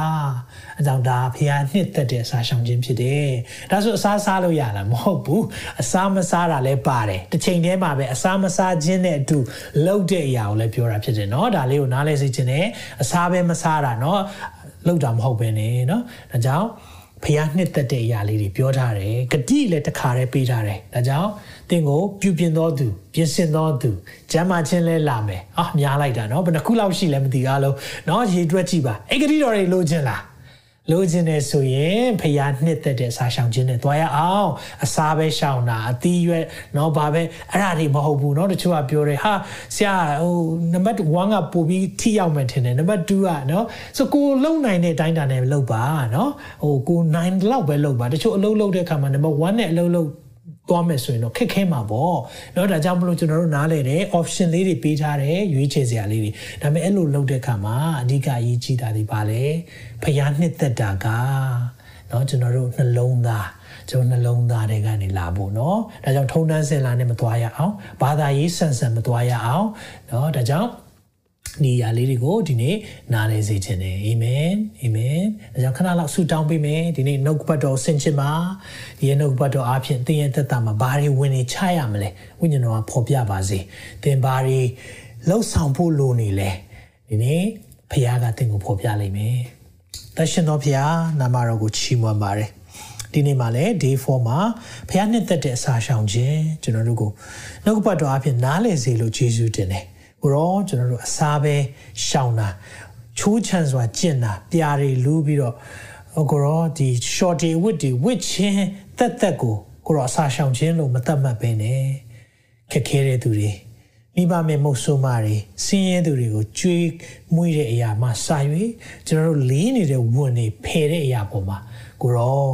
အကြောင်းဒါဖះနှစ်သက်တဲ့အစာရှောင်ခြင်းဖြစ်တယ်ဒါဆိုအစားစားလို့ရလားမဟုတ်ဘူးအစားမစားတာလည်းပါတယ်တစ်ချိန်တည်းမှာပဲအစားမစားခြင်းနဲ့အတူလှုပ်တဲ့အရာကိုလည်းပြောတာဖြစ်တယ်เนาะဒါလေးကိုနားလဲစေခြင်းနဲ့အစားပဲမစားတာเนาะလှုပ်တာမဟုတ်ပဲねเนาะဒါကြောင့် ဖះနှစ်သက်တဲ့အရာလေးတွေပြောထားတယ်ဂတိလည်းတစ်ခါတည်းပေးထားတယ်ဒါကြောင့်သင်ကိုပြုပြင်တော်သူပြင်ဆင်တော်သူကျမ်းမာခြင်းလဲလာမယ်အာများလိုက်တာเนาะဘယ်နှခုလောက်ရှိလဲမသိအားလုံးเนาะရေတွက်ကြည့်ပါအဲ့ဂတိတော်တွေလိုချင်လား လိုချင်တယ်ဆိုရင်ဖျားနှစ်သက်တဲ့စားရှောင်ခြင်းနဲ့တွားရအောင်အစားပဲရှောင်တာအသီးရွက်เนาะဘာပဲအဲ့ဒါတွေမဟုတ်ဘူးเนาะတချို့ကပြောတယ်ဟာဆရာဟိုနံပါတ်1ကပို့ပြီးထိရောက်မယ်ထင်တယ်နံပါတ်2ကเนาะဆိုကိုလုံနိုင်တဲ့အတိုင်းတာနဲ့လုပ်ပါเนาะဟိုကို9လောက်ပဲလုပ်ပါတချို့အလုပ်လုပ်တဲ့အခါမှာနံပါတ်1နဲ့အလုပ်လုပ် သွားမယ်ဆိုရင်တော့ခက်ခဲမှာပေါ့เนาะဒါကြောင့်မလို့ကျွန်တော်တို့နားလဲတယ် option လေးတွေပေးထားတယ်ရွေးချယ်စရာလေးတွေဒါပေမဲ့အဲ့လိုလုပ်တဲ့အခါမှာအဓိကအရေးကြီးတာဒီပါလေဖျားနှစ်သက်တာကเนาะကျွန်တော်တို့နှလုံးသားကျွန်တော်နှလုံးသားတွေကနေလာဖို့เนาะဒါကြောင့်ထုံတန်းစင်လာနဲ့မသွားရအောင်ဘာသာရေးဆန်ဆန်မသွားရအောင်เนาะဒါကြောင့် ဒီအရာလေးတွေကိုဒီနေ့နားလည်စေခြင်းနဲ့အာမင်အာမင်ဒါကြောင့်ခဏလောက်ဆုတောင်းပေးမယ်ဒီနေ့နှုတ်ဘတ်တော်ဆင်ခြင်ပါဒီရဲ့နှုတ်ဘတ်တော်အားဖြင့်သင်ရဲ့သက်တာမှာဘာတွေဝင်နေချရမလဲဝိညာဉ်တော်ကဖော်ပြပါစေသင်ဘာတွေလှုပ်ဆောင်ဖို့လိုနေလဲဒီနေ့ဖခင်ကသင်ကိုဖော်ပြလိမ့်မယ်တရှင်တော်ဖခင်နာမတော်ကိုချီးမွမ်းပါတယ်ဒီနေ့မှာလည်း day 4မှာဖခင်နှစ်သက်တဲ့အစာရှောင်ခြင်းကျွန်တော်တို့ကိုနှုတ်ဘတ်တော်အားဖြင့်နားလည်စေလို့ယေရှုတင်တယ် ကိုရောကျွန်တော်တို့အစားပဲရှောင်တာချိုးချန်စွာကျင့်တာပြာတွေလူးပြီးတော့ကိုရောဒီ shorty ဝစ်တွေဝစ်ချင်းတက်တက်ကိုကိုရောအစားရှောင်ခြင်းလို့မတတ်မှတ်ပဲနဲ့ခက်ခဲတဲ့သူတွေမိဘမေမုတ်ဆိုးမာတွေဆင်းရဲသူတွေကိုကြွေးမွေးတဲ့အရာမှစာ၍ကျွန်တော်တို့လေးနေတဲ့ဝန်တွေဖယ်တဲ့အရာပေါ်မှာကိုရော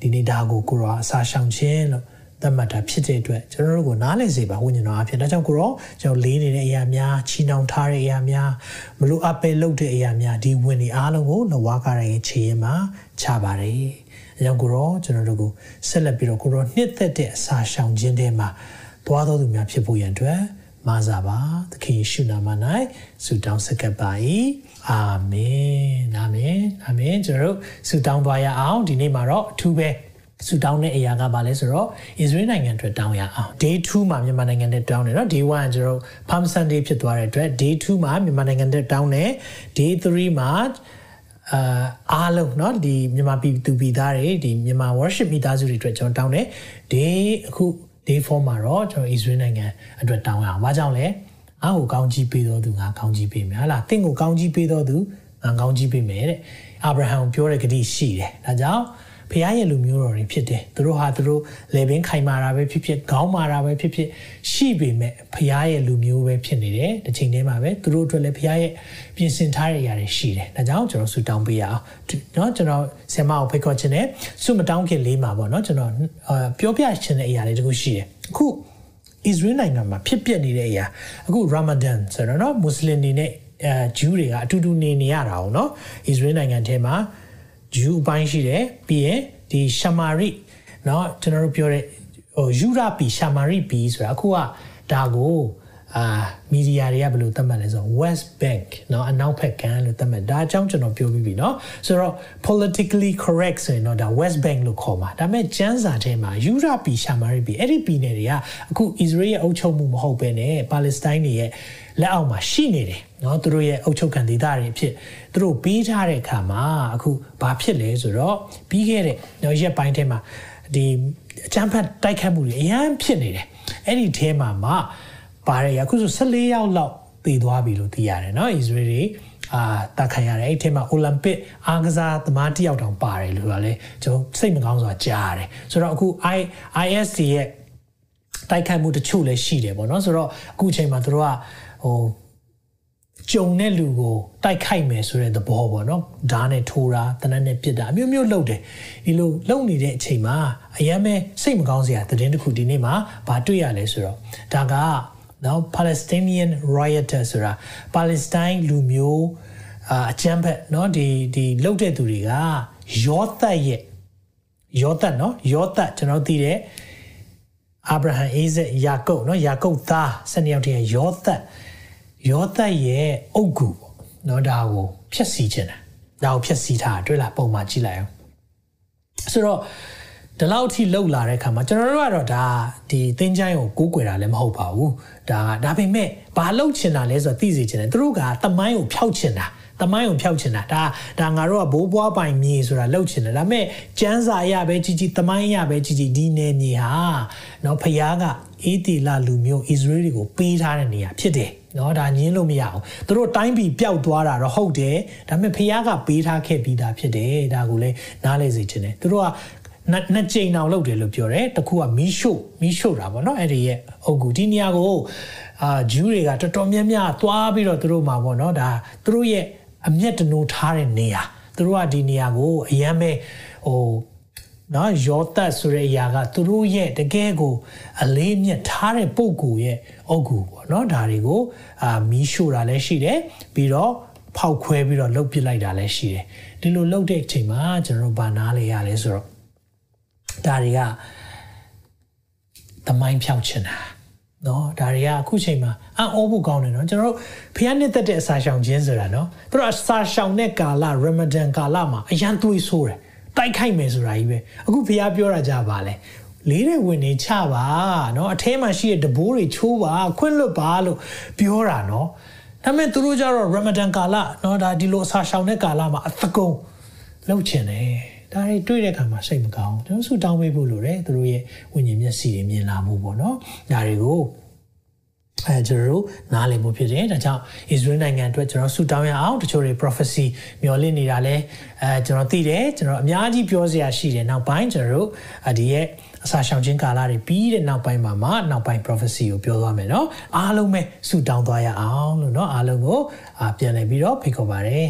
ဒီနေ့ဒါကိုကိုရောအစားရှောင်ခြင်းလို့သ တ်မှတ်တာဖြစ်တဲ့အတွက်ကျွန်တော်တို့ကိုနားလည်စေပါဝိညာဉ်တော်အဖြစ်ဒါကြောင့်ကိုရောကျွန်တော်လေးနေတဲ့အရာများချီနှောင်ထားတဲ့အရာများမလို့အပယ်လုပ်တဲ့အရာများဒီဝင်တွေအားလုံးကိုနဝါကာရရဲ့ခြေရင်မှာချပါတယ်အဲကြောင့်ကိုရောကျွန်တော်တို့ကိုဆက်လက်ပြီးတော့ကိုရောနှစ်သက်တဲ့အစာရှောင်ခြင်းတွေမှာသွားတော်သူများဖြစ်ဖို့ရန်အတွက်မာစာပါသခင်ယေရှုနာမ၌ဆုတောင်းဆက်ကပ်ပါ၏အာမင်အာမင်အာမင်ကျွန်တော်တို့ဆုတောင်းသွားရအောင်ဒီနေ့မှာတော့အထူးပဲ ဆူတောင်းတဲ့အရာကဘာလဲဆိုတော့ Israel နိုင်ငံအတွက်တောင်းရအောင် day 2မှာမြန်မာနိုင်ငံနဲ့တောင်းတယ်เนาะ day 1ကျွန်တော် Palm Sunday ဖြစ်သွားတဲ့အတွက် day 2မှာမြန်မာနိုင်ငံနဲ့တောင်းတယ် day 3မှာအာအားလုံးเนาะဒီမြန်မာပြည်သူပြည်သားတွေဒီမြန်မာ worship မိသားစုတွေအတွက်ကျွန်တော်တောင်းတယ် day အခု day 4မှာတော့ကျွန်တော် Israel နိုင်ငံအတွက်တောင်းရအောင်ဘာကြောင့်လဲအားကိုကောင်းကြီးပေးတော်သူငါကောင်းကြီးပေးမယ်ဟာလားတင့်ကိုကောင်းကြီးပေးတော်သူငါကောင်းကြီးပေးမယ်တဲ့အာဗြဟံပြောတဲ့ဂတိရှိတယ်ဒါကြောင့် ဖခင်ရဲ့လူမျိုးတော်တွေဖြစ်တယ်သူတို့ဟာသူတို့လေပင်ခိုင်မာတာပဲဖြစ်ဖြစ်ခေါင်းမာတာပဲဖြစ်ဖြစ်ရှိပေမဲ့ဖခင်ရဲ့လူမျိုးပဲဖြစ်နေတယ်တစ်ချိန်တည်းမှာပဲသူတို့အတွက်လည်းဖခင်ရဲ့ပြင်ဆင်ထားတဲ့အရာတွေရှိတယ်ဒါကြောင့်ကျွန်တော်ဆုတောင်းပေးရအောင်เนาะကျွန်တော်ဆင်မအောင်ဖိတ်ခေါ်ခြင်းနဲ့ဆုမတောင်းခင်လေးမှာပေါ့เนาะကျွန်တော်ပြောပြခြင်းတဲ့အရာတွေတခုရှိတယ်အခု Israel နိုင်ငံမှာဖြစ်ပျက်နေတဲ့အရာအခု Ramadan ဆိုတော့เนาะမွတ်စလင်တွေနဲ့အဲဂျူးတွေကအတူတူနေနေရတာ哦เนาะ Israel နိုင်ငံထဲမှာ ဂျူးအပိုင်းရှိတယ်ပြီးရင်ဒီရှမာရိเนาะကျွန်တော်တို့ပြောတဲ့ဟိုယူရာပီရှမာရိပီဆိုတာအခုကဒါကိုအာမီဒီယာတွေကဘယ်လိုသတ်မှတ်လဲဆိုတော့ West Bank เนาะအနောက်ဘက်ကမ်းလို့သတ်မှတ်ဒါအကြောင်းကျွန်တော်ပြောပြီးပြီเนาะဆိုတော့ politically correct ဆိုရင်တော့ဒါ West Bank လို့ခေါ်မှာဒါပေမဲ့ကျန်းစာထဲမှာယူရာပီရှမာရိပီအဲ့ဒီပြည်နယ်တွေကအခု Israel ရဲ့အုပ်ချုပ်မှုမဟုတ်ဘဲနဲ့ Palestine တွေရဲ့လက်အောက်မှာရှိနေတယ် เนาะသူတို့ရဲ့အုပ်ချုပ်ခံဒေသတွေအဖြစ်သူတို့ပေးထားတဲ့အခါမှာအခုဘာဖြစ်လဲဆိုတော့ပြီးခဲ့တဲ့เนาะရက်ပိုင်းထဲမှာဒီအချမ်းဖတ်တိုက်ခတ်မှုတွေအများဖြစ်နေတယ်အဲ့ဒီထဲမှာမှပါတယ်အခုဆို14ယောက်လောက်တည်သွားပြီလို့သိရတယ်เนาะ Israel တွေ အာတတ်ခံရတယ်အဲ့ဒီမှာအိုလံပစ်အားကစားသမားတယောက်တောင်ပါတယ်လို့ကလည်းကျွန်တော်စိတ်မကောင်းစွာကြားရတယ်ဆိုတော့အခု I ISC ရဲ့တိုက်ခိုက်မှုတချို့လည်းရှိတယ်ပေါ့နော်ဆိုတော့အခုအချိန်မှာတို့ကဟို ကြုံတဲ့လူကိုတိုက်ခိုက်မယ်ဆိုတဲ့သဘောပေါ့နော်ဓာတ်နဲ့ထိုးတာတနက်နဲ့ပစ်တာအမျိုးမျိုးလုပ်တယ်ဒီလိုလုပ်နေတဲ့အချိန်မှာအရင်ပဲစိတ်မကောင်းစရာသတင်းတစ်ခုဒီနေ့မှာဗာတွေ့ရလဲဆိုတော့ဒါကနော် Palestinian rioter ဆိုတာ Palestine လူမျိုးအကြမ်းဖက်နော်ဒီဒီလုတ်တဲ့သူတွေကယောသတ်ရဲ့ယောသတ်နော်ယောသတ်ကျွန်တော်သိတဲ့အာဗြဟံအိဇက်ယာကုပ်နော်ယာကုပ်သား၁၂ယောက်တည်းယောသတ် ယောသတ်ရဲ့အုတ်ကူเนาะဒါကိုဖျက်ဆီးခြင်းတာဒါကိုဖျက်ဆီးထားတွေ့လားပုံမှန်ကြည့်လိုက်အောင်ဆိုတော့ဒီလောက်ထိလှုပ်လာတဲ့အခါမှာကျွန်တော်တို့ကတော့ဒါဒီသင်္ချိုင်းကိုကိုးကွယ်တာလည်းမဟုတ်ပါဘူးဒါကဒါပေမဲ့ဘာလှုပ်ချင်တာလဲဆိုတော့သိစေချင်တယ်သူတို့ကတမိုင်းကိုဖျောက်ချင်တာတမိုင်းကိုဖျောက်ချင်တာဒါဒါငါတို့ကဘိုးဘွားပိုင်မြေဆိုတာလှုပ်ချင်တယ်ဒါပေမဲ့ကျန်းစာရပဲကြီးကြီးတမိုင်းရပဲကြီးကြီးဒီနယ်မြေဟာเนาะဖျားက အေးတီလာလူမျိုးဣသရေလကိုပေးထားတဲ့နေရာဖြစ်တယ်နော်ဒါညင်းလို့မရအောင်သူတို့တိုင်းပြည်ပျောက်သွားတာတော့ဟုတ်တယ်ဒါပေမဲ့ဖះကပေးထားခဲ့ပြီးသားဖြစ်တယ်ဒါကိုလည်းနားလဲစေချင်တယ်သူတို့ကနှစ်ကြိမ်အောင်လုပ်တယ်လို့ပြောတယ်တခုကမီးရှို့မီးရှို့တာပေါ့နော်အဲ့ဒီရဲ့အုတ်ကူဒီနေရာကိုအာဂျူးတွေကတော်တော်များများသွားပြီးတော့သူတို့မှာပေါ့နော်ဒါသူတို့ရဲ့အမျက်တနိုးထားတဲ့နေရာသူတို့ကဒီနေရာကိုအရန်ပဲဟို နော်ယောသတ်ဆိုတဲ့အရာကသူတို့ရဲ့တကယ်ကို အလေးမြတ်ထားတဲ့ပုံကိုရဲ့အုတ်ကူပေါ့နော်ဒါတွေကိုအာမီးရှို့တာလည်းရှိတယ်ပြီးတော့ဖောက်ခွဲပြီးတော့လှုပ်ပစ်လိုက်တာလည်းရှိတယ်ဒီလိုလှုပ်တဲ့အချိန်မှာကျွန်တော်တို့ဗာနားလေရလဲဆိုတော့ဒါတွေကသမိုင်းဖြောက်ချင်တာနော်ဒါတွေကအခုချိန်မှာအံ့ဩဖို့ကောင်းတယ်နော်ကျွန်တော်တို့ဖျားနှစ်သက်တဲ့အစာရှောင်ခြင်းဆိုတာနော်သူတို့အစာရှောင်တဲ့ကာလရမဒန်ကာလမှာအရန်သွေးဆိုးတယ် တိုက်ခိုက်မယ်ဆိုတာကြီးပဲအခုဖျားပြောတာကြပါလေလေးတဲ့ဝင်နေချပါเนาะအထဲမှာရှိတဲ့တဘိုးတွေချိုးပါခွင့်လွတ်ပါလို့ပြောတာเนาะဒါပေမဲ့သူတို့ကြတော့ရမဒန်ကာလเนาะဒါဒီလိုအစာရှောင်တဲ့ကာလမှာအသကုံလှုပ်ချင်တယ်ဒါတွေတွေ့တဲ့အခါမှာစိတ်မကောင်းကျွန်တော်ဆူတောင်းပေးဖို့လိုတယ်သူတို့ရဲ့ဝိညာဉ်မျက်စိတွေမြင်လာမှုပေါ့နော်ဒါတွေကို အဲကျွန်တော်တို့နားလည်မှုဖြစ်တယ်ဒါကြောင့် Israel နိုင်ငံအတွက်ကျွန်တော်ဆူတောင်းရအောင်တချို့တွေ prophecy မျှော်လင့်နေတာလဲအဲကျွန်တော်သိတယ်ကျွန်တော်အများကြီးပြောစရာရှိတယ်နောက်ပိုင်းကျွန်တော်တို့ဒီရဲ့အစာရှောင်ခြင်းကာလတွေပြီးတဲ့နောက်ပိုင်းမှာမှနောက်ပိုင်း prophecy ကိုပြောသွားမယ်เนาะအားလုံးပဲဆူတောင်းသွားရအောင်လို့เนาะအားလုံးကိုပြန်လည်ပြီးတော့ဖိတ်ခေါ်ပါတယ်